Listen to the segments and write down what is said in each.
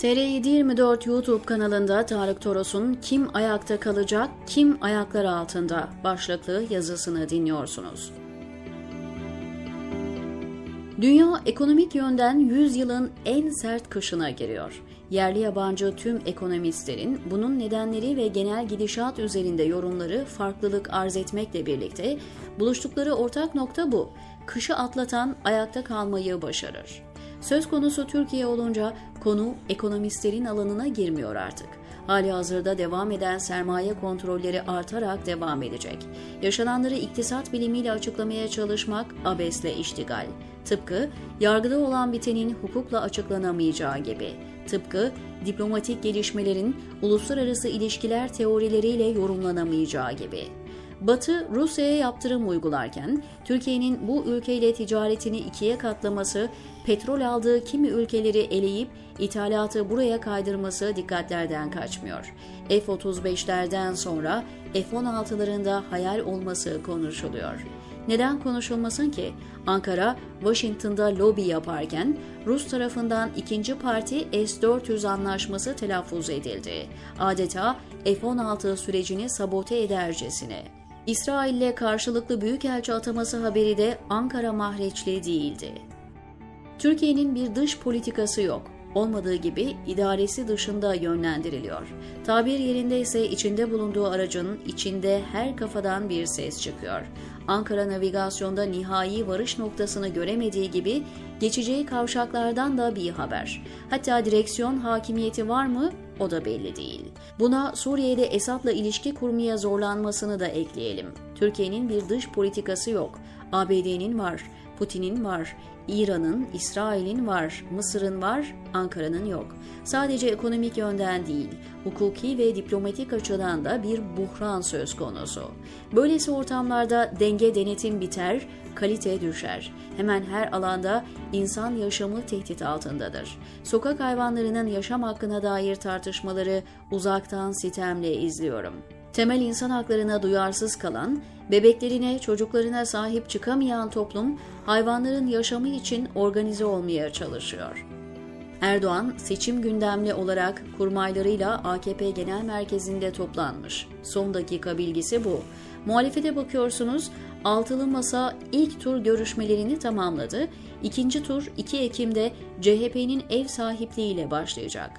TR724 YouTube kanalında Tarık Toros'un Kim Ayakta Kalacak, Kim Ayaklar Altında başlıklı yazısını dinliyorsunuz. Dünya ekonomik yönden 100 yılın en sert kışına giriyor. Yerli yabancı tüm ekonomistlerin bunun nedenleri ve genel gidişat üzerinde yorumları farklılık arz etmekle birlikte buluştukları ortak nokta bu. Kışı atlatan ayakta kalmayı başarır. Söz konusu Türkiye olunca konu ekonomistlerin alanına girmiyor artık. Hali hazırda devam eden sermaye kontrolleri artarak devam edecek. Yaşananları iktisat bilimiyle açıklamaya çalışmak abesle iştigal. Tıpkı yargıda olan bitenin hukukla açıklanamayacağı gibi. Tıpkı diplomatik gelişmelerin uluslararası ilişkiler teorileriyle yorumlanamayacağı gibi. Batı Rusya'ya yaptırım uygularken Türkiye'nin bu ülkeyle ticaretini ikiye katlaması, petrol aldığı kimi ülkeleri eleyip ithalatı buraya kaydırması dikkatlerden kaçmıyor. F-35'lerden sonra F-16'ların hayal olması konuşuluyor. Neden konuşulmasın ki? Ankara, Washington'da lobi yaparken Rus tarafından ikinci parti S-400 anlaşması telaffuz edildi. Adeta F-16 sürecini sabote edercesine. İsrail'le karşılıklı büyükelçi ataması haberi de Ankara mahreçli değildi. Türkiye'nin bir dış politikası yok. Olmadığı gibi idaresi dışında yönlendiriliyor. Tabir yerinde ise içinde bulunduğu aracın içinde her kafadan bir ses çıkıyor. Ankara navigasyonda nihai varış noktasını göremediği gibi geçeceği kavşaklardan da bir haber. Hatta direksiyon hakimiyeti var mı? O da belli değil. Buna Suriye'de Esad'la ilişki kurmaya zorlanmasını da ekleyelim. Türkiye'nin bir dış politikası yok. ABD'nin var, Putin'in var, İran'ın, İsrail'in var, Mısır'ın var, Ankara'nın yok. Sadece ekonomik yönden değil, hukuki ve diplomatik açıdan da bir buhran söz konusu. Böylesi ortamlarda denge denetim biter, kalite düşer. Hemen her alanda insan yaşamı tehdit altındadır. Sokak hayvanlarının yaşam hakkına dair tartışmaları uzaktan sitemle izliyorum temel insan haklarına duyarsız kalan, bebeklerine, çocuklarına sahip çıkamayan toplum hayvanların yaşamı için organize olmaya çalışıyor. Erdoğan seçim gündemli olarak kurmaylarıyla AKP Genel Merkezi'nde toplanmış. Son dakika bilgisi bu. Muhalefete bakıyorsunuz, Altılı Masa ilk tur görüşmelerini tamamladı. İkinci tur 2 Ekim'de CHP'nin ev sahipliğiyle başlayacak.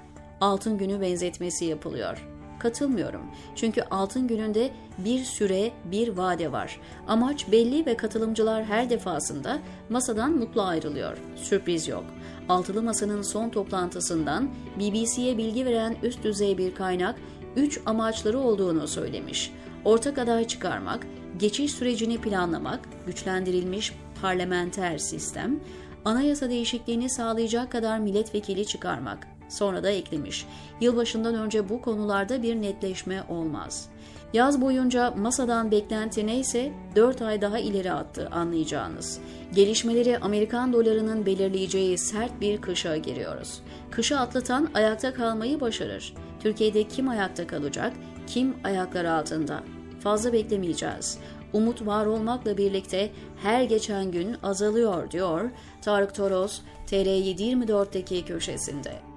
Altın günü benzetmesi yapılıyor katılmıyorum. Çünkü altın gününde bir süre, bir vade var. Amaç belli ve katılımcılar her defasında masadan mutlu ayrılıyor. Sürpriz yok. Altılı Masa'nın son toplantısından BBC'ye bilgi veren üst düzey bir kaynak üç amaçları olduğunu söylemiş. Ortak aday çıkarmak, geçiş sürecini planlamak, güçlendirilmiş parlamenter sistem, anayasa değişikliğini sağlayacak kadar milletvekili çıkarmak, Sonra da eklemiş. Yılbaşından önce bu konularda bir netleşme olmaz. Yaz boyunca masadan beklenti neyse 4 ay daha ileri attı anlayacağınız. Gelişmeleri Amerikan dolarının belirleyeceği sert bir kışa giriyoruz. Kışı atlatan ayakta kalmayı başarır. Türkiye'de kim ayakta kalacak, kim ayaklar altında? Fazla beklemeyeceğiz. Umut var olmakla birlikte her geçen gün azalıyor diyor Tarık Toros TR724'deki köşesinde.